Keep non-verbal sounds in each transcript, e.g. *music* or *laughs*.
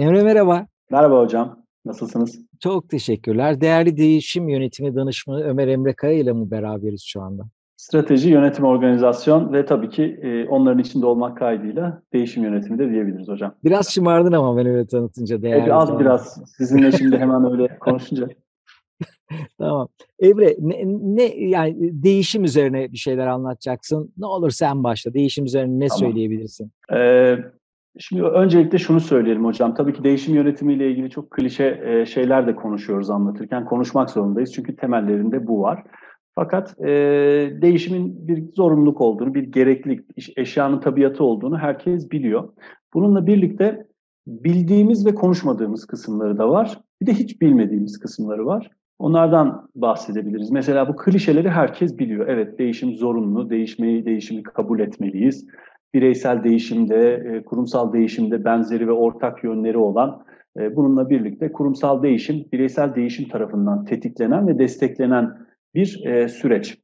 Emre merhaba. Merhaba hocam. Nasılsınız? Çok teşekkürler. Değerli değişim yönetimi danışmanı Ömer Emre Kaya ile mi beraberiz şu anda? Strateji, yönetim, organizasyon ve tabii ki e, onların içinde olmak kaydıyla değişim yönetimi de diyebiliriz hocam. Biraz şımardın ama ben öyle tanıtınca değerli. Evet, az biraz. Sizinle *laughs* şimdi hemen öyle konuşunca. tamam. Emre ne, ne yani değişim üzerine bir şeyler anlatacaksın. Ne olur sen başla. Değişim üzerine ne tamam. söyleyebilirsin? Ee, Şimdi öncelikle şunu söyleyelim hocam. Tabii ki değişim yönetimiyle ilgili çok klişe e, şeyler de konuşuyoruz anlatırken. Konuşmak zorundayız çünkü temellerinde bu var. Fakat e, değişimin bir zorunluluk olduğunu, bir gereklilik, eşyanın tabiatı olduğunu herkes biliyor. Bununla birlikte bildiğimiz ve konuşmadığımız kısımları da var. Bir de hiç bilmediğimiz kısımları var. Onlardan bahsedebiliriz. Mesela bu klişeleri herkes biliyor. Evet değişim zorunlu, değişmeyi, değişimi kabul etmeliyiz bireysel değişimde, e, kurumsal değişimde benzeri ve ortak yönleri olan e, bununla birlikte kurumsal değişim, bireysel değişim tarafından tetiklenen ve desteklenen bir e, süreç.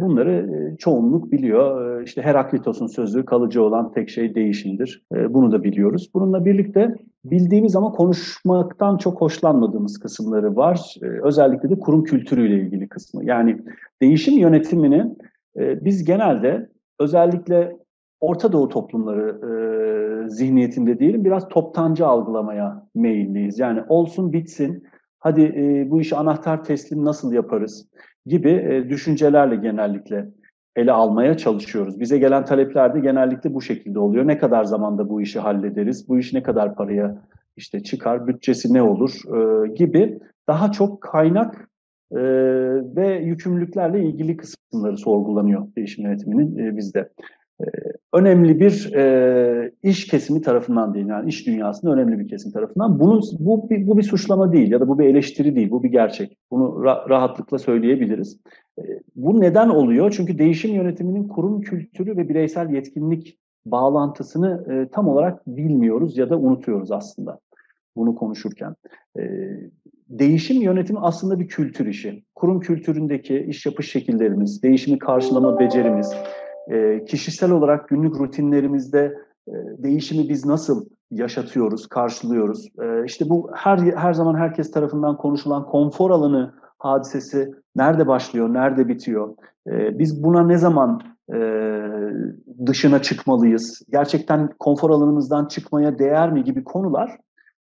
Bunları çoğunluk biliyor. İşte Heraklitos'un sözü kalıcı olan tek şey değişimdir. Bunu da biliyoruz. Bununla birlikte bildiğimiz ama konuşmaktan çok hoşlanmadığımız kısımları var. Özellikle de kurum kültürüyle ilgili kısmı. Yani değişim yönetimini biz genelde özellikle Orta Doğu toplumları e, zihniyetinde diyelim biraz toptancı algılamaya meyilliyiz. Yani olsun bitsin, hadi e, bu işi anahtar teslim nasıl yaparız gibi e, düşüncelerle genellikle ele almaya çalışıyoruz. Bize gelen talepler de genellikle bu şekilde oluyor. Ne kadar zamanda bu işi hallederiz, bu iş ne kadar paraya işte çıkar, bütçesi ne olur e, gibi daha çok kaynak e, ve yükümlülüklerle ilgili kısımları sorgulanıyor değişim yönetiminin e, bizde. Ee, önemli bir e, iş kesimi tarafından değil, yani iş dünyasında önemli bir kesim tarafından. Bunun bu bir, bu bir suçlama değil ya da bu bir eleştiri değil, bu bir gerçek. Bunu ra- rahatlıkla söyleyebiliriz. E, bu neden oluyor? Çünkü değişim yönetiminin kurum kültürü ve bireysel yetkinlik bağlantısını e, tam olarak bilmiyoruz ya da unutuyoruz aslında bunu konuşurken. E, değişim yönetimi aslında bir kültür işi. Kurum kültüründeki iş yapış şekillerimiz, değişimi karşılama becerimiz, e, kişisel olarak günlük rutinlerimizde e, değişimi biz nasıl yaşatıyoruz, karşılıyoruz? E, işte bu her her zaman herkes tarafından konuşulan konfor alanı hadisesi nerede başlıyor, nerede bitiyor? E, biz buna ne zaman e, dışına çıkmalıyız? Gerçekten konfor alanımızdan çıkmaya değer mi gibi konular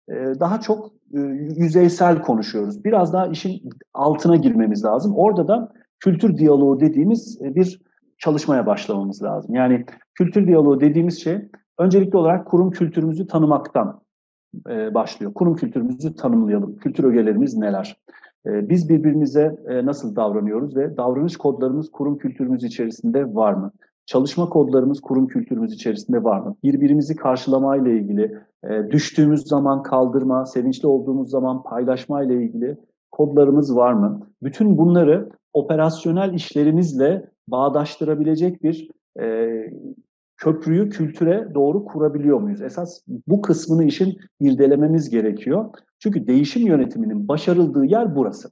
e, daha çok e, yüzeysel konuşuyoruz. Biraz daha işin altına girmemiz lazım. Orada da kültür diyaloğu dediğimiz bir çalışmaya başlamamız lazım. Yani kültür diyaloğu dediğimiz şey öncelikli olarak kurum kültürümüzü tanımaktan e, başlıyor. Kurum kültürümüzü tanımlayalım. Kültür ögelerimiz neler? E, biz birbirimize e, nasıl davranıyoruz ve davranış kodlarımız kurum kültürümüz içerisinde var mı? Çalışma kodlarımız kurum kültürümüz içerisinde var mı? Birbirimizi karşılamayla ilgili, e, düştüğümüz zaman kaldırma, sevinçli olduğumuz zaman paylaşma ile ilgili kodlarımız var mı? Bütün bunları operasyonel işlerimizle bağdaştırabilecek bir e, köprüyü kültüre doğru kurabiliyor muyuz? Esas bu kısmını işin irdelememiz gerekiyor. Çünkü değişim yönetiminin başarıldığı yer burası.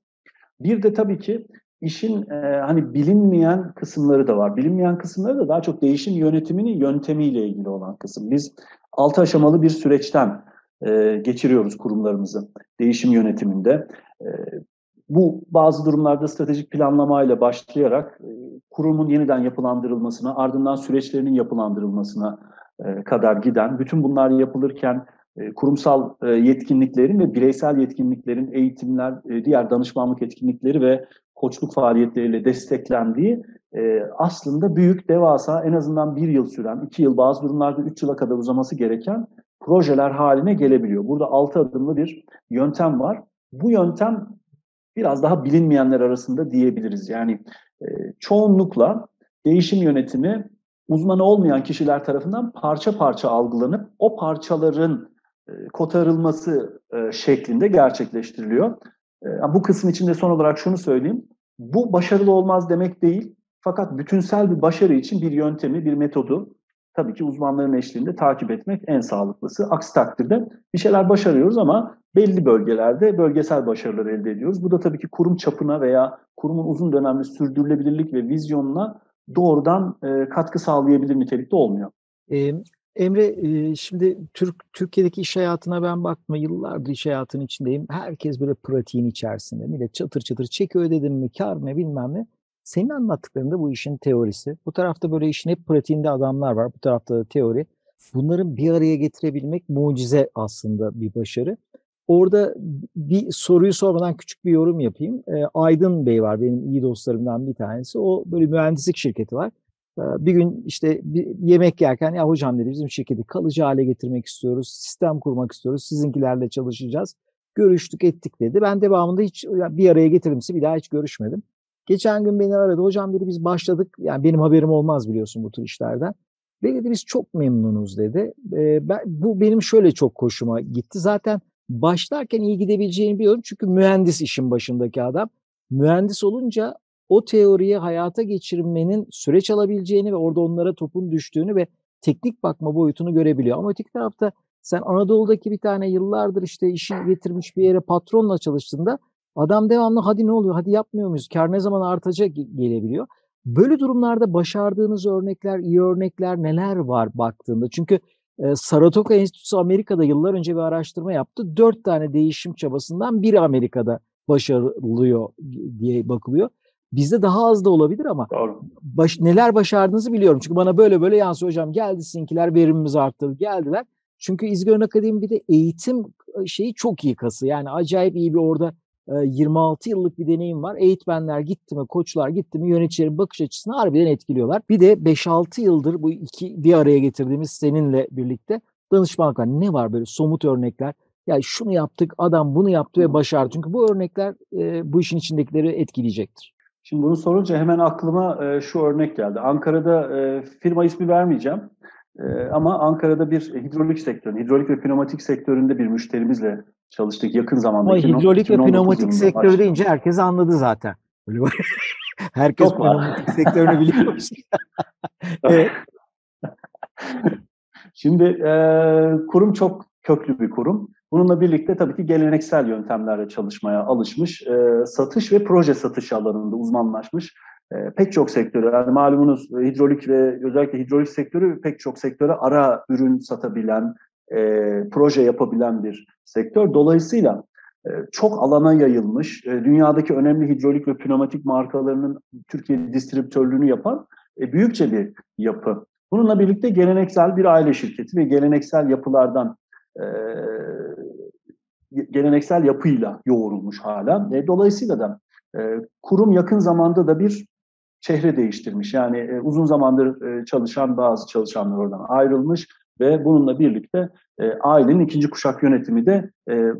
Bir de tabii ki işin e, hani bilinmeyen kısımları da var. Bilinmeyen kısımları da daha çok değişim yönetiminin yöntemiyle ilgili olan kısım. Biz altı aşamalı bir süreçten e, geçiriyoruz kurumlarımızı değişim yönetiminde. E, bu bazı durumlarda stratejik planlamayla başlayarak e, kurumun yeniden yapılandırılmasına, ardından süreçlerinin yapılandırılmasına e, kadar giden, bütün bunlar yapılırken e, kurumsal yetkinliklerin ve bireysel yetkinliklerin eğitimler, diğer danışmanlık etkinlikleri ve koçluk faaliyetleriyle desteklendiği aslında büyük, devasa, en azından bir yıl süren, iki yıl, bazı durumlarda üç yıla kadar uzaması gereken projeler haline gelebiliyor. Burada altı adımlı bir yöntem var. Bu yöntem biraz daha bilinmeyenler arasında diyebiliriz. Yani e, çoğunlukla değişim yönetimi uzmanı olmayan kişiler tarafından parça parça algılanıp o parçaların e, kotarılması e, şeklinde gerçekleştiriliyor. E, bu kısım için de son olarak şunu söyleyeyim. Bu başarılı olmaz demek değil. Fakat bütünsel bir başarı için bir yöntemi, bir metodu tabii ki uzmanların eşliğinde takip etmek en sağlıklısı. Aksi takdirde bir şeyler başarıyoruz ama belli bölgelerde bölgesel başarılar elde ediyoruz. Bu da tabii ki kurum çapına veya kurumun uzun dönemli sürdürülebilirlik ve vizyonuna doğrudan e, katkı sağlayabilir nitelikte olmuyor. E, Emre şimdi Türk Türkiye'deki iş hayatına ben bakma yıllardır iş hayatının içindeyim. Herkes böyle pratiğin içerisinde. Millet çatır çatır çek ödedim mi kar mı bilmem ne. Senin anlattıklarında bu işin teorisi. Bu tarafta böyle işin hep pratiğinde adamlar var. Bu tarafta da teori. Bunların bir araya getirebilmek mucize aslında bir başarı. Orada bir soruyu sormadan küçük bir yorum yapayım. Aydın Bey var benim iyi dostlarımdan bir tanesi. O böyle mühendislik şirketi var bir gün işte bir yemek yerken ya hocam dedi bizim şirketi kalıcı hale getirmek istiyoruz. Sistem kurmak istiyoruz. Sizinkilerle çalışacağız. Görüştük ettik dedi. Ben devamında hiç bir araya getirimsi bir daha hiç görüşmedim. Geçen gün beni aradı. Hocam dedi biz başladık. Yani benim haberim olmaz biliyorsun bu tür işlerden. Ve dedi biz çok memnunuz dedi. E, ben, bu benim şöyle çok hoşuma gitti. Zaten başlarken iyi gidebileceğini biliyorum. Çünkü mühendis işin başındaki adam. Mühendis olunca o teoriyi hayata geçirmenin süreç alabileceğini ve orada onlara topun düştüğünü ve teknik bakma boyutunu görebiliyor. Ama öteki tarafta sen Anadolu'daki bir tane yıllardır işte işi getirmiş bir yere patronla çalıştığında adam devamlı hadi ne oluyor hadi yapmıyor muyuz kar ne zaman artacak gelebiliyor. Böyle durumlarda başardığınız örnekler, iyi örnekler neler var baktığında? Çünkü e, Saratoga Enstitüsü Amerika'da yıllar önce bir araştırma yaptı. Dört tane değişim çabasından biri Amerika'da başarılıyor diye bakılıyor. Bizde daha az da olabilir ama baş, neler başardığınızı biliyorum. Çünkü bana böyle böyle yansıyor hocam geldi sizinkiler verimimiz arttı geldiler. Çünkü İzgör'ün Akademi bir de eğitim şeyi çok iyi kası. Yani acayip iyi bir orada 26 yıllık bir deneyim var. Eğitmenler gitti mi, koçlar gitti mi yöneticilerin bakış açısını harbiden etkiliyorlar. Bir de 5-6 yıldır bu iki bir araya getirdiğimiz seninle birlikte danışmanlık. Ne var böyle somut örnekler? Ya şunu yaptık, adam bunu yaptı ve başardı. Çünkü bu örnekler bu işin içindekileri etkileyecektir. Şimdi bunu sorunca hemen aklıma şu örnek geldi. Ankara'da firma ismi vermeyeceğim. Ama Ankara'da bir hidrolik sektörü, hidrolik ve pneumatik sektöründe bir müşterimizle çalıştık yakın zamanda. Ama hidrolik ve pneumatik sektörü başladı. deyince herkes anladı zaten. *laughs* Herkes Çok pneumatik sektörünü biliyor. *laughs* evet. Şimdi e, kurum çok köklü bir kurum. Bununla birlikte tabii ki geleneksel yöntemlerle çalışmaya alışmış, e, satış ve proje satış alanında uzmanlaşmış e, pek çok sektörü, yani malumunuz e, hidrolik ve özellikle hidrolik sektörü pek çok sektöre ara ürün satabilen, e, proje yapabilen bir sektör. Dolayısıyla e, çok alana yayılmış, e, dünyadaki önemli hidrolik ve pneumatik markalarının Türkiye distribütörlüğünü yapan e, büyükçe bir yapı. Bununla birlikte geleneksel bir aile şirketi ve geleneksel yapılardan e, geleneksel yapıyla yoğrulmuş hala. E, dolayısıyla da e, kurum yakın zamanda da bir çehre değiştirmiş. Yani e, uzun zamandır e, çalışan bazı çalışanlar oradan ayrılmış ve bununla birlikte e, ailenin ikinci kuşak yönetimi de e,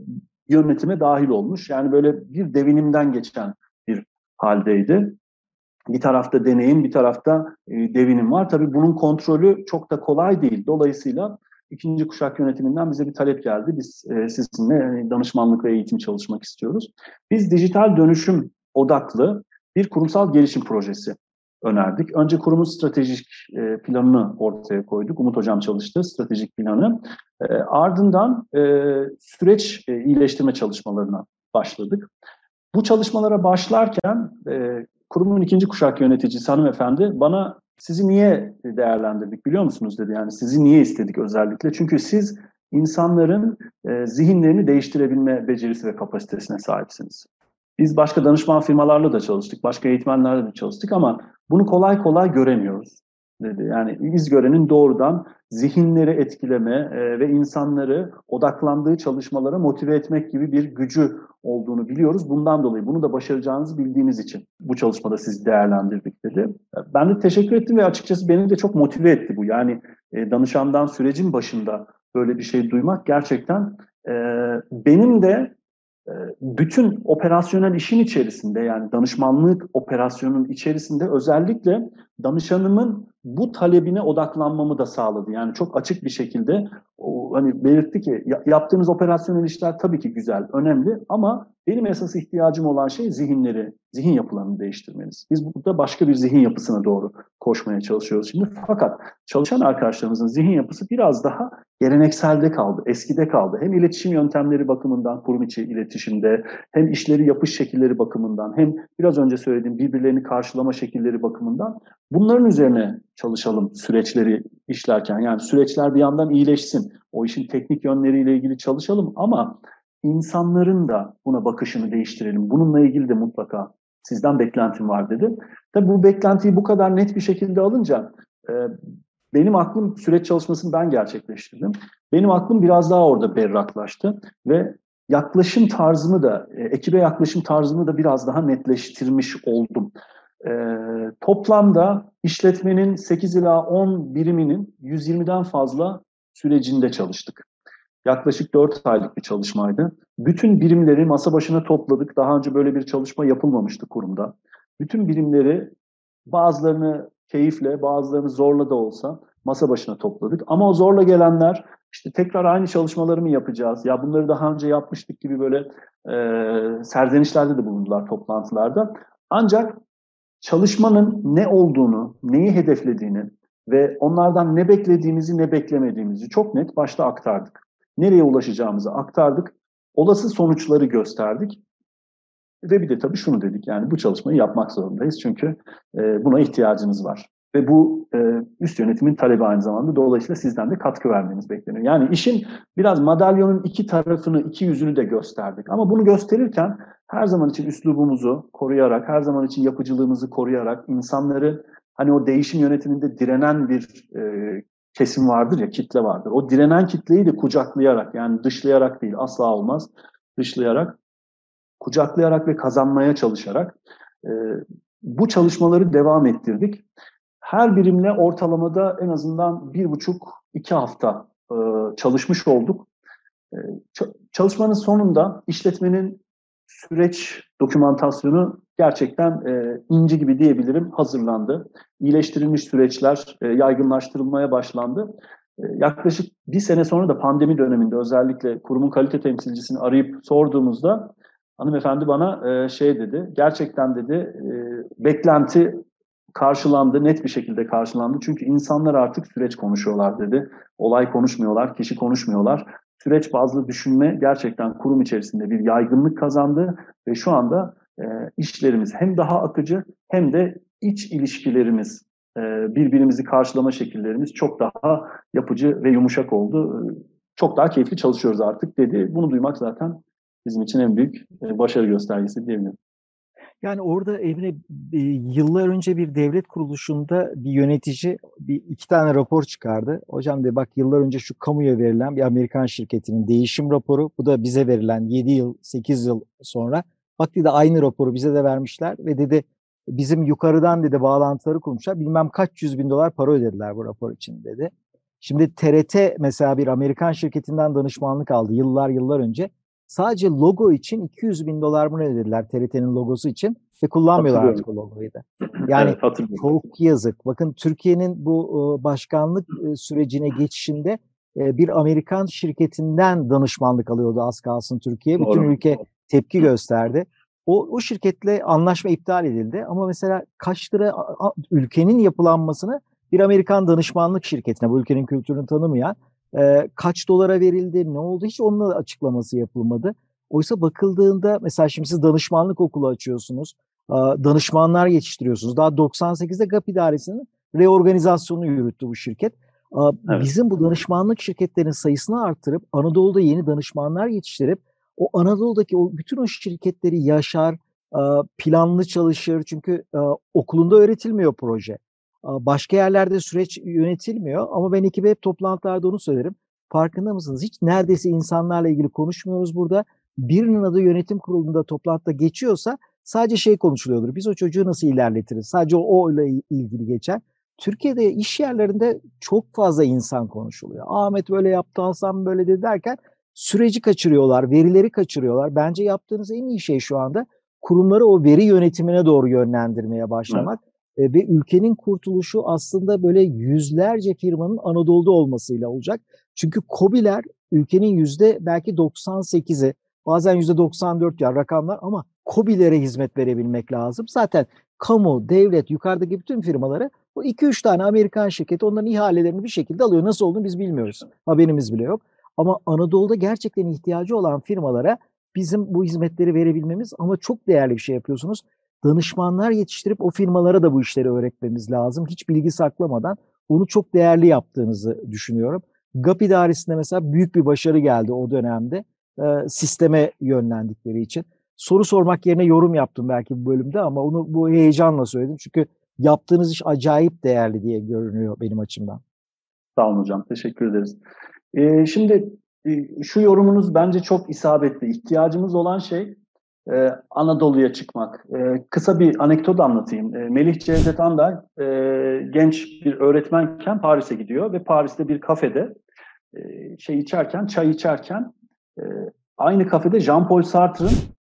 yönetime dahil olmuş. Yani böyle bir devinimden geçen bir haldeydi. Bir tarafta deneyim, bir tarafta e, devinim var. Tabii bunun kontrolü çok da kolay değil. Dolayısıyla ikinci kuşak yönetiminden bize bir talep geldi. Biz e, sizinle danışmanlık ve eğitim çalışmak istiyoruz. Biz dijital dönüşüm odaklı bir kurumsal gelişim projesi önerdik. Önce kurumun stratejik e, planını ortaya koyduk. Umut Hocam çalıştı stratejik planı. E, ardından e, süreç iyileştirme çalışmalarına başladık. Bu çalışmalara başlarken kurumun ikinci kuşak yöneticisi hanımefendi bana sizi niye değerlendirdik biliyor musunuz dedi. Yani sizi niye istedik özellikle? Çünkü siz insanların zihinlerini değiştirebilme becerisi ve kapasitesine sahipsiniz. Biz başka danışman firmalarla da çalıştık, başka eğitmenlerle de çalıştık ama bunu kolay kolay göremiyoruz dedi. Yani iz görenin doğrudan zihinleri etkileme e, ve insanları odaklandığı çalışmalara motive etmek gibi bir gücü olduğunu biliyoruz. Bundan dolayı bunu da başaracağınızı bildiğimiz için bu çalışmada sizi değerlendirdik dedi. Ben de teşekkür ettim ve açıkçası beni de çok motive etti bu. Yani e, danışandan sürecin başında böyle bir şey duymak gerçekten e, benim de bütün operasyonel işin içerisinde yani danışmanlık operasyonun içerisinde özellikle danışanımın bu talebine odaklanmamı da sağladı. Yani çok açık bir şekilde o, hani belirtti ki yaptığınız operasyonel işler tabii ki güzel, önemli ama benim esas ihtiyacım olan şey zihinleri, zihin yapılarını değiştirmeniz. Biz burada başka bir zihin yapısına doğru koşmaya çalışıyoruz şimdi. Fakat çalışan arkadaşlarımızın zihin yapısı biraz daha gelenekselde kaldı, eskide kaldı. Hem iletişim yöntemleri bakımından, kurum içi iletişimde, hem işleri yapış şekilleri bakımından, hem biraz önce söylediğim birbirlerini karşılama şekilleri bakımından bunların üzerine çalışalım süreçleri işlerken. Yani süreçler bir yandan iyileşsin, o işin teknik yönleriyle ilgili çalışalım ama insanların da buna bakışını değiştirelim. Bununla ilgili de mutlaka sizden beklentim var dedi. Tabii bu beklentiyi bu kadar net bir şekilde alınca e, benim aklım süreç çalışmasını ben gerçekleştirdim. Benim aklım biraz daha orada berraklaştı ve yaklaşım tarzımı da, e, ekibe yaklaşım tarzımı da biraz daha netleştirmiş oldum. E, toplamda işletmenin 8 ila 10 biriminin 120'den fazla sürecinde çalıştık. Yaklaşık 4 aylık bir çalışmaydı. Bütün birimleri masa başına topladık. Daha önce böyle bir çalışma yapılmamıştı kurumda. Bütün birimleri bazılarını keyifle, bazılarını zorla da olsa masa başına topladık. Ama o zorla gelenler işte tekrar aynı çalışmaları mı yapacağız? Ya bunları daha önce yapmıştık gibi böyle e, serzenişlerde de bulundular toplantılarda. Ancak çalışmanın ne olduğunu, neyi hedeflediğini ve onlardan ne beklediğimizi ne beklemediğimizi çok net başta aktardık nereye ulaşacağımızı aktardık. Olası sonuçları gösterdik. Ve bir de tabii şunu dedik yani bu çalışmayı yapmak zorundayız çünkü e, buna ihtiyacınız var. Ve bu e, üst yönetimin talebi aynı zamanda dolayısıyla sizden de katkı vermeniz bekleniyor. Yani işin biraz madalyonun iki tarafını, iki yüzünü de gösterdik. Ama bunu gösterirken her zaman için üslubumuzu koruyarak, her zaman için yapıcılığımızı koruyarak insanları hani o değişim yönetiminde direnen bir e, kesim vardır ya, kitle vardır. O direnen kitleyi de kucaklayarak yani dışlayarak değil asla olmaz. Dışlayarak, kucaklayarak ve kazanmaya çalışarak e, bu çalışmaları devam ettirdik. Her birimle ortalamada en azından bir buçuk, iki hafta e, çalışmış olduk. E, çalışmanın sonunda işletmenin süreç dokümantasyonu gerçekten e, inci gibi diyebilirim hazırlandı. İyileştirilmiş süreçler e, yaygınlaştırılmaya başlandı. E, yaklaşık bir sene sonra da pandemi döneminde özellikle kurumun kalite temsilcisini arayıp sorduğumuzda hanımefendi bana e, şey dedi, gerçekten dedi e, beklenti karşılandı, net bir şekilde karşılandı. Çünkü insanlar artık süreç konuşuyorlar dedi. Olay konuşmuyorlar, kişi konuşmuyorlar. Süreç bazlı düşünme gerçekten kurum içerisinde bir yaygınlık kazandı ve şu anda e, işlerimiz hem daha akıcı hem de iç ilişkilerimiz, e, birbirimizi karşılama şekillerimiz çok daha yapıcı ve yumuşak oldu. E, çok daha keyifli çalışıyoruz artık dedi. Bunu duymak zaten bizim için en büyük e, başarı göstergesi diyebilirim. Yani orada Emre yıllar önce bir devlet kuruluşunda bir yönetici bir iki tane rapor çıkardı. Hocam de bak yıllar önce şu kamuya verilen bir Amerikan şirketinin değişim raporu. Bu da bize verilen 7 yıl 8 yıl sonra Bak dedi aynı raporu bize de vermişler ve dedi bizim yukarıdan dedi bağlantıları kurmuşlar. Bilmem kaç yüz bin dolar para ödediler bu rapor için dedi. Şimdi TRT mesela bir Amerikan şirketinden danışmanlık aldı yıllar yıllar önce. Sadece logo için 200 bin dolar mı ödediler TRT'nin logosu için ve kullanmıyorlar artık o logoyu da. Yani evet, çok yazık. Bakın Türkiye'nin bu başkanlık sürecine geçişinde bir Amerikan şirketinden danışmanlık alıyordu az kalsın Türkiye. Bütün Doğru. ülke tepki gösterdi. O, o şirketle anlaşma iptal edildi ama mesela kaç lira ülkenin yapılanmasını bir Amerikan danışmanlık şirketine bu ülkenin kültürünü tanımayan e, kaç dolara verildi ne oldu hiç onun açıklaması yapılmadı. Oysa bakıldığında mesela şimdi siz danışmanlık okulu açıyorsunuz, danışmanlar yetiştiriyorsunuz. Daha 98'de GAP idaresinin reorganizasyonunu yürüttü bu şirket. Evet. Bizim bu danışmanlık şirketlerinin sayısını artırıp Anadolu'da yeni danışmanlar yetiştirip o Anadolu'daki o bütün o şirketleri yaşar, planlı çalışır. Çünkü okulunda öğretilmiyor proje. Başka yerlerde süreç yönetilmiyor ama ben ekibe hep toplantılarda onu söylerim. Farkında mısınız? Hiç neredeyse insanlarla ilgili konuşmuyoruz burada. Birinin adı yönetim kurulunda toplantıda geçiyorsa sadece şey konuşuluyordur. Biz o çocuğu nasıl ilerletiriz? Sadece o ile ilgili geçer. Türkiye'de iş yerlerinde çok fazla insan konuşuluyor. Ahmet böyle yaptı, Hasan böyle dedi derken süreci kaçırıyorlar, verileri kaçırıyorlar. Bence yaptığınız en iyi şey şu anda kurumları o veri yönetimine doğru yönlendirmeye başlamak. Evet. Ve ülkenin kurtuluşu aslında böyle yüzlerce firmanın Anadolu'da olmasıyla olacak. Çünkü COBİ'ler ülkenin yüzde belki 98'i bazen %94 ya rakamlar ama COBİ'lere hizmet verebilmek lazım. Zaten kamu, devlet, yukarıdaki bütün firmaları bu 2-3 tane Amerikan şirketi onların ihalelerini bir şekilde alıyor. Nasıl olduğunu biz bilmiyoruz. Haberimiz bile yok. Ama Anadolu'da gerçekten ihtiyacı olan firmalara bizim bu hizmetleri verebilmemiz ama çok değerli bir şey yapıyorsunuz. Danışmanlar yetiştirip o firmalara da bu işleri öğretmemiz lazım. Hiç bilgi saklamadan onu çok değerli yaptığınızı düşünüyorum. GAP idaresinde mesela büyük bir başarı geldi o dönemde. E, sisteme yönlendikleri için. Soru sormak yerine yorum yaptım belki bu bölümde ama onu bu heyecanla söyledim. Çünkü yaptığınız iş acayip değerli diye görünüyor benim açımdan. Sağ olun hocam. Teşekkür ederiz. Ee, şimdi şu yorumunuz bence çok isabetli. İhtiyacımız olan şey e, Anadolu'ya çıkmak. E, kısa bir anekdot anlatayım. E, Melih Cevdet Anday e, genç bir öğretmenken Paris'e gidiyor ve Paris'te bir kafede e, şey içerken, çay içerken e, aynı kafede Jean-Paul Sartre'ın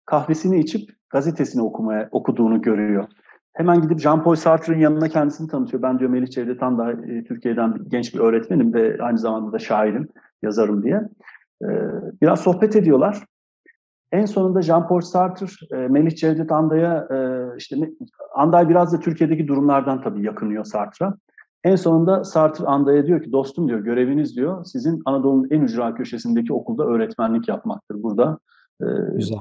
kahvesini içip gazetesini okumaya okuduğunu görüyor. Hemen gidip Jean-Paul Sartre'ın yanına kendisini tanıtıyor. Ben diyor Melih Cevdet Anday, e, Türkiye'den genç bir öğretmenim ve aynı zamanda da şairim, yazarım diye. E, biraz sohbet ediyorlar. En sonunda Jean-Paul Sartre, e, Melih Cevdet Anday'a, e, işte Anday biraz da Türkiye'deki durumlardan tabii yakınıyor Sartre'a. En sonunda Sartre Anday'a diyor ki dostum diyor göreviniz diyor sizin Anadolu'nun en ücra köşesindeki okulda öğretmenlik yapmaktır. Burada e,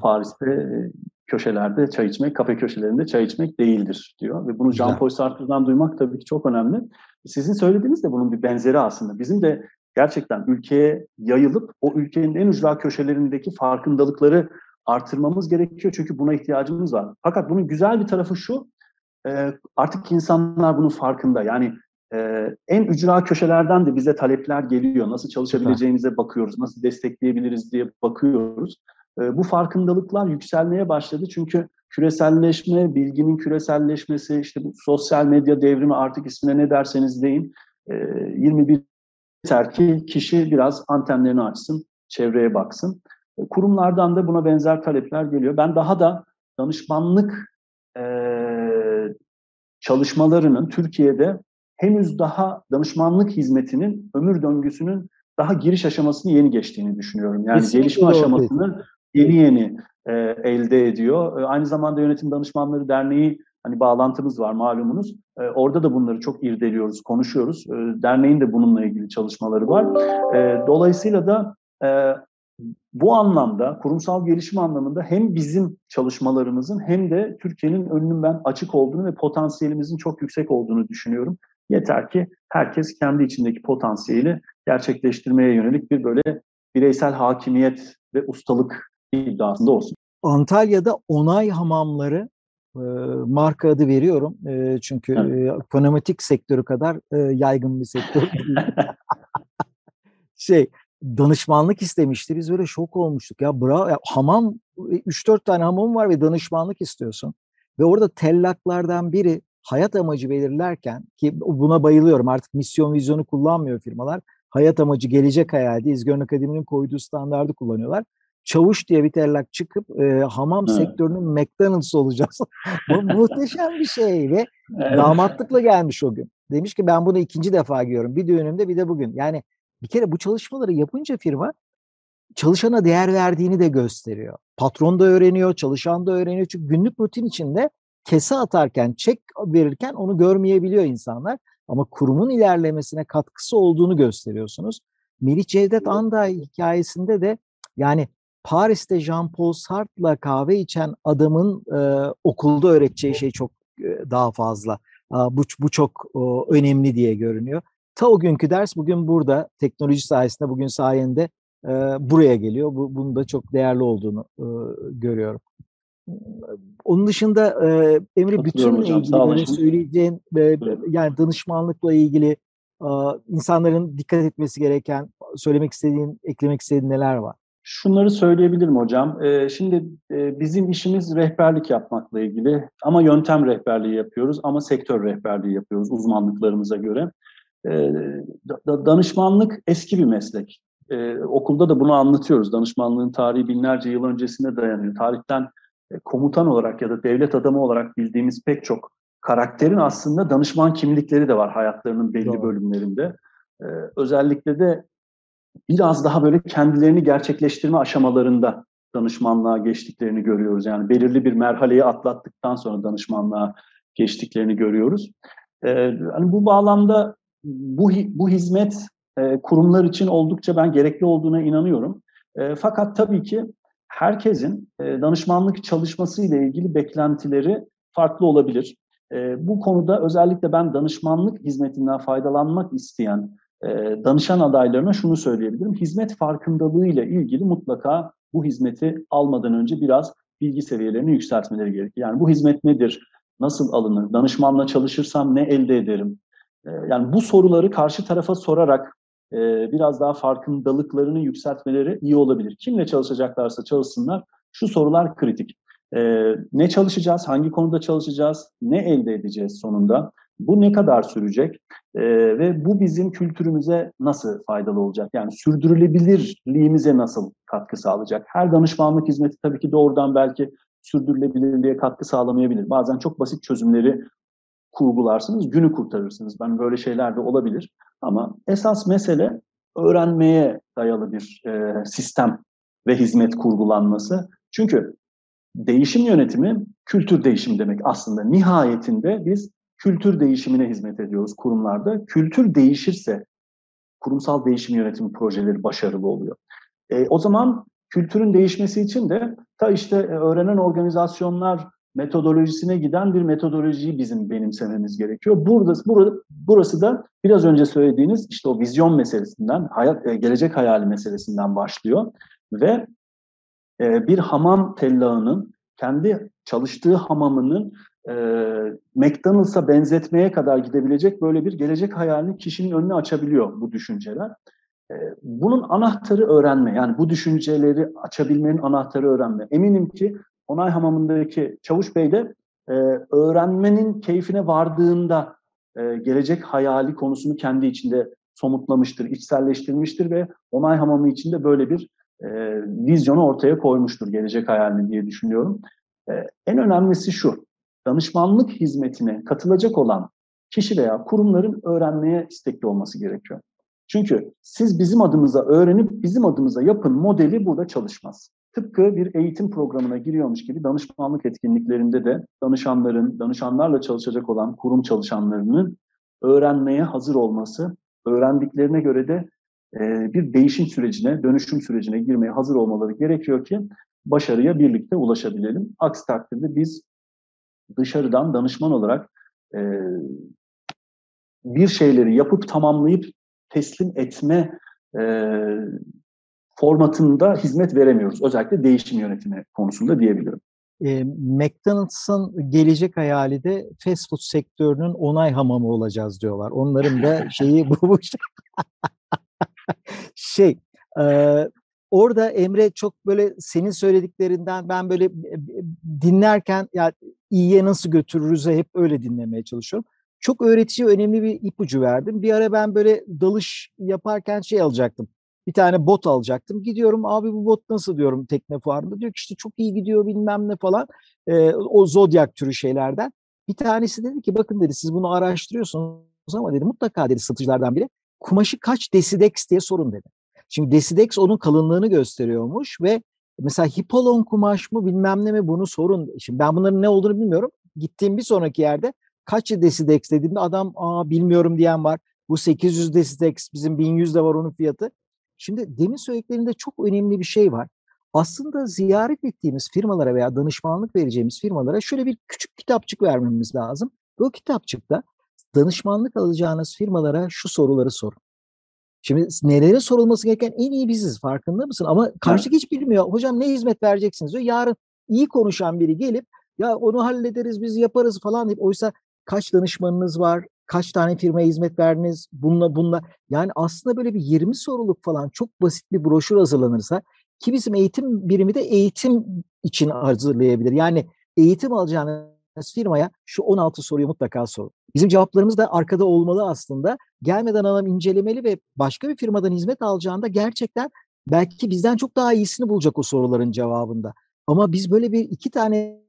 Paris'te e, köşelerde çay içmek, kafe köşelerinde çay içmek değildir diyor. Ve bunu Jean-Paul Sartre'dan duymak tabii ki çok önemli. Sizin söylediğiniz de bunun bir benzeri aslında. Bizim de gerçekten ülkeye yayılıp o ülkenin en ücra köşelerindeki farkındalıkları artırmamız gerekiyor. Çünkü buna ihtiyacımız var. Fakat bunun güzel bir tarafı şu, e, artık insanlar bunun farkında. Yani e, en ücra köşelerden de bize talepler geliyor. Nasıl çalışabileceğimize bakıyoruz, nasıl destekleyebiliriz diye bakıyoruz. E, bu farkındalıklar yükselmeye başladı. Çünkü küreselleşme, bilginin küreselleşmesi, işte bu sosyal medya devrimi artık ismine ne derseniz deyin, 21 Yeter ki kişi biraz antenlerini açsın, çevreye baksın. E, kurumlardan da buna benzer talepler geliyor. Ben daha da danışmanlık e, çalışmalarının Türkiye'de henüz daha danışmanlık hizmetinin ömür döngüsünün daha giriş aşamasını yeni geçtiğini düşünüyorum. Yani Kesinlikle gelişme aşamasını yeni yeni e, elde ediyor. E, aynı zamanda Yönetim Danışmanları Derneği hani bağlantımız var malumunuz. E, orada da bunları çok irdeliyoruz, konuşuyoruz. E, derneğin de bununla ilgili çalışmaları var. E, dolayısıyla da e, bu anlamda, kurumsal gelişim anlamında hem bizim çalışmalarımızın hem de Türkiye'nin önünün ben açık olduğunu ve potansiyelimizin çok yüksek olduğunu düşünüyorum. Yeter ki herkes kendi içindeki potansiyeli gerçekleştirmeye yönelik bir böyle bireysel hakimiyet ve ustalık iddiasında olsun. Antalya'da onay hamamları marka adı veriyorum. E, çünkü e, pneumatik sektörü kadar e, yaygın bir sektör *laughs* şey danışmanlık istemişti. Biz böyle şok olmuştuk. Ya bravo. Ya, hamam 3-4 tane hamam var ve danışmanlık istiyorsun. Ve orada tellaklardan biri hayat amacı belirlerken ki buna bayılıyorum. Artık misyon vizyonu kullanmıyor firmalar. Hayat amacı gelecek hayalde İzgörün Akademi'nin koyduğu standardı kullanıyorlar çavuş diye bir tellak çıkıp e, hamam evet. sektörünün McDonald's olacağız. *laughs* Bu muhteşem bir şey ve evet. damatlıkla gelmiş o gün. Demiş ki ben bunu ikinci defa görüyorum. Bir düğünümde bir de bugün. Yani bir kere bu çalışmaları yapınca firma çalışana değer verdiğini de gösteriyor. Patron da öğreniyor, çalışan da öğreniyor. Çünkü günlük rutin içinde kese atarken, çek verirken onu görmeyebiliyor insanlar. Ama kurumun ilerlemesine katkısı olduğunu gösteriyorsunuz. Melih Cevdet Anday hikayesinde de yani Paris'te Jean-Paul Sartre'la kahve içen adamın e, okulda öğreteceği şey çok e, daha fazla. E, bu, bu çok e, önemli diye görünüyor. Ta o günkü ders bugün burada. Teknoloji sayesinde bugün sayende e, buraya geliyor. Bu, bunun da çok değerli olduğunu e, görüyorum. Onun dışında e, Emre bütünle ilgili böyle söyleyeceğin e, yani danışmanlıkla ilgili e, insanların dikkat etmesi gereken, söylemek istediğin, eklemek istediğin neler var? Şunları söyleyebilirim hocam. Ee, şimdi e, bizim işimiz rehberlik yapmakla ilgili ama yöntem rehberliği yapıyoruz ama sektör rehberliği yapıyoruz uzmanlıklarımıza göre. Ee, danışmanlık eski bir meslek. Ee, okulda da bunu anlatıyoruz. Danışmanlığın tarihi binlerce yıl öncesine dayanıyor. Tarihten e, komutan olarak ya da devlet adamı olarak bildiğimiz pek çok karakterin aslında danışman kimlikleri de var hayatlarının belli Doğru. bölümlerinde. Özellikle de biraz daha böyle kendilerini gerçekleştirme aşamalarında danışmanlığa geçtiklerini görüyoruz. Yani belirli bir merhaleyi atlattıktan sonra danışmanlığa geçtiklerini görüyoruz. Ee, hani bu bağlamda bu, bu hizmet e, kurumlar için oldukça ben gerekli olduğuna inanıyorum. E, fakat tabii ki herkesin e, danışmanlık çalışması ile ilgili beklentileri farklı olabilir. E, bu konuda özellikle ben danışmanlık hizmetinden faydalanmak isteyen danışan adaylarına şunu söyleyebilirim. Hizmet farkındalığı ile ilgili mutlaka bu hizmeti almadan önce biraz bilgi seviyelerini yükseltmeleri gerekir. Yani bu hizmet nedir? Nasıl alınır? Danışmanla çalışırsam ne elde ederim? E, yani bu soruları karşı tarafa sorarak e, biraz daha farkındalıklarını yükseltmeleri iyi olabilir. Kimle çalışacaklarsa çalışsınlar. Şu sorular kritik. E, ne çalışacağız? Hangi konuda çalışacağız? Ne elde edeceğiz sonunda? Bu ne kadar sürecek? E, ve bu bizim kültürümüze nasıl faydalı olacak? Yani sürdürülebilirliğimize nasıl katkı sağlayacak? Her danışmanlık hizmeti tabii ki doğrudan belki sürdürülebilirliğe katkı sağlamayabilir. Bazen çok basit çözümleri kurgularsınız, günü kurtarırsınız. Ben böyle şeyler de olabilir. Ama esas mesele öğrenmeye dayalı bir e, sistem ve hizmet kurgulanması. Çünkü değişim yönetimi kültür değişimi demek aslında. Nihayetinde biz kültür değişimine hizmet ediyoruz kurumlarda. Kültür değişirse kurumsal değişim yönetimi projeleri başarılı oluyor. E, o zaman kültürün değişmesi için de ta işte e, öğrenen organizasyonlar metodolojisine giden bir metodolojiyi bizim benimsememiz gerekiyor. Burada, burada burası da biraz önce söylediğiniz işte o vizyon meselesinden, hayat, e, gelecek hayali meselesinden başlıyor ve e, bir hamam tellağının kendi çalıştığı hamamının e, McDonald's'a benzetmeye kadar gidebilecek böyle bir gelecek hayalini kişinin önüne açabiliyor bu düşünceler. E, bunun anahtarı öğrenme. Yani bu düşünceleri açabilmenin anahtarı öğrenme. Eminim ki Onay Hamamı'ndaki Çavuş Bey de e, öğrenmenin keyfine vardığında e, gelecek hayali konusunu kendi içinde somutlamıştır, içselleştirmiştir ve Onay Hamamı içinde böyle bir e, vizyonu ortaya koymuştur gelecek hayalini diye düşünüyorum. E, en önemlisi şu, danışmanlık hizmetine katılacak olan kişi veya kurumların öğrenmeye istekli olması gerekiyor. Çünkü siz bizim adımıza öğrenip bizim adımıza yapın modeli burada çalışmaz. Tıpkı bir eğitim programına giriyormuş gibi danışmanlık etkinliklerinde de danışanların, danışanlarla çalışacak olan kurum çalışanlarının öğrenmeye hazır olması, öğrendiklerine göre de e, bir değişim sürecine, dönüşüm sürecine girmeye hazır olmaları gerekiyor ki başarıya birlikte ulaşabilelim. Aksi takdirde biz dışarıdan danışman olarak e, bir şeyleri yapıp tamamlayıp teslim etme e, formatında hizmet veremiyoruz. Özellikle değişim yönetimi konusunda diyebilirim. E, McDonald's'ın gelecek hayali de fast food sektörünün onay hamamı olacağız diyorlar. Onların da *laughs* şeyi bu. bu *laughs* şey, e, orada Emre çok böyle senin söylediklerinden ben böyle dinlerken ya iyiye nasıl götürürüz'e hep öyle dinlemeye çalışıyorum. Çok öğretici, önemli bir ipucu verdim. Bir ara ben böyle dalış yaparken şey alacaktım bir tane bot alacaktım. Gidiyorum abi bu bot nasıl diyorum tekne fuarında. Diyor ki işte çok iyi gidiyor bilmem ne falan. E, o zodyak türü şeylerden. Bir tanesi dedi ki bakın dedi siz bunu araştırıyorsunuz ama dedi mutlaka dedi satıcılardan biri kumaşı kaç desidex diye sorun dedi. Şimdi desidex onun kalınlığını gösteriyormuş ve mesela hipolon kumaş mı bilmem ne mi bunu sorun. Şimdi ben bunların ne olduğunu bilmiyorum. Gittiğim bir sonraki yerde kaç desidex dediğimde adam aa bilmiyorum diyen var. Bu 800 desidex bizim 1100 de var onun fiyatı. Şimdi demin söylediklerinde çok önemli bir şey var. Aslında ziyaret ettiğimiz firmalara veya danışmanlık vereceğimiz firmalara şöyle bir küçük kitapçık vermemiz lazım. Bu kitapçıkta danışmanlık alacağınız firmalara şu soruları sorun. Şimdi nelere sorulması gereken en iyi biziz farkında mısın? Ama karşıdaki hiç bilmiyor. Hocam ne hizmet vereceksiniz diyor. Yarın iyi konuşan biri gelip ya onu hallederiz biz yaparız falan deyip oysa kaç danışmanınız var, kaç tane firmaya hizmet verdiniz, bununla bununla. Yani aslında böyle bir 20 soruluk falan çok basit bir broşür hazırlanırsa ki bizim eğitim birimi de eğitim için hazırlayabilir. Yani eğitim alacağınız firmaya şu 16 soruyu mutlaka sorun. Bizim cevaplarımız da arkada olmalı aslında. Gelmeden adam incelemeli ve başka bir firmadan hizmet alacağında gerçekten belki bizden çok daha iyisini bulacak o soruların cevabında. Ama biz böyle bir iki tane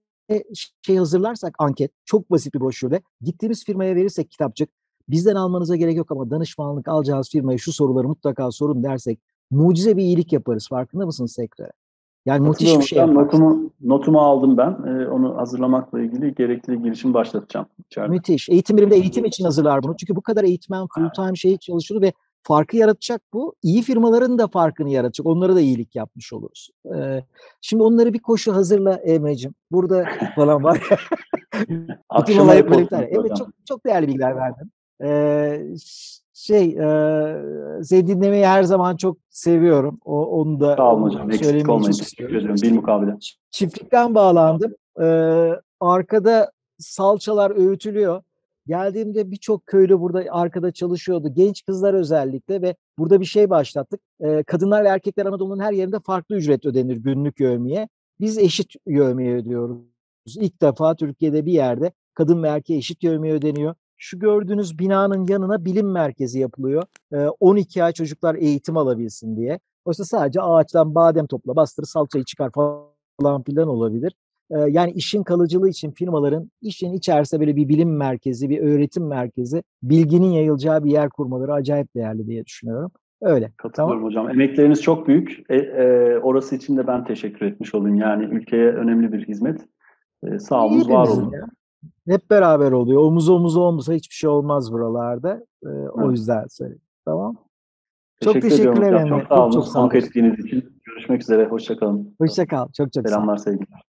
şey hazırlarsak anket çok basit bir broşürde gittiğimiz firmaya verirsek kitapçık bizden almanıza gerek yok ama danışmanlık alacağınız firmaya şu soruları mutlaka sorun dersek mucize bir iyilik yaparız. Farkında mısınız sektöre? Yani müthiş bir şey yaparsın. Notumu, notumu aldım ben. Ee, onu hazırlamakla ilgili gerekli girişim başlatacağım. Içeride. Müthiş. Eğitim birimde eğitim için hazırlar bunu. Çünkü bu kadar eğitmen full time şey çalışıyor ve farkı yaratacak bu. İyi firmaların da farkını yaratacak. Onlara da iyilik yapmış oluruz. Ee, şimdi onları bir koşu hazırla Emre'cim. Burada *laughs* falan var. Akşama Evet çok, çok değerli bilgiler verdin. Ee, şey e, seni dinlemeyi her zaman çok seviyorum. O, onu da Sağ olun hocam. Eksik olmayın. Teşekkür. Bir mukabele. Çiftlikten bağlandım. Ee, arkada salçalar öğütülüyor. Geldiğimde birçok köylü burada arkada çalışıyordu. Genç kızlar özellikle ve burada bir şey başlattık. Ee, kadınlar ve erkekler Anadolu'nun her yerinde farklı ücret ödenir günlük yövmiye. Biz eşit yövmiye ödüyoruz. İlk defa Türkiye'de bir yerde kadın ve erkeğe eşit yövmiye ödeniyor. Şu gördüğünüz binanın yanına bilim merkezi yapılıyor. Ee, 12 ay çocuklar eğitim alabilsin diye. Oysa sadece ağaçtan badem topla, bastır, salçayı çıkar falan filan olabilir. Ee, yani işin kalıcılığı için firmaların işin içerisinde böyle bir bilim merkezi, bir öğretim merkezi, bilginin yayılacağı bir yer kurmaları acayip değerli diye düşünüyorum. Öyle. Katılıyorum tamam. hocam. Emekleriniz çok büyük. E, e, orası için de ben teşekkür etmiş olayım. Yani ülkeye önemli bir hizmet. E, sağ olun, var olun. Ya. Hep beraber oluyor. Omuz omuz olmasa hiçbir şey olmaz buralarda. E, o yüzden söyleyeyim. Tamam. Teşekkür çok teşekkür ederim. Çok sağ olun. Çok, çok sağ olun. için. Görüşmek üzere. Hoşçakalın. Hoşçakal. Çok çok Selamlar, sevgiler.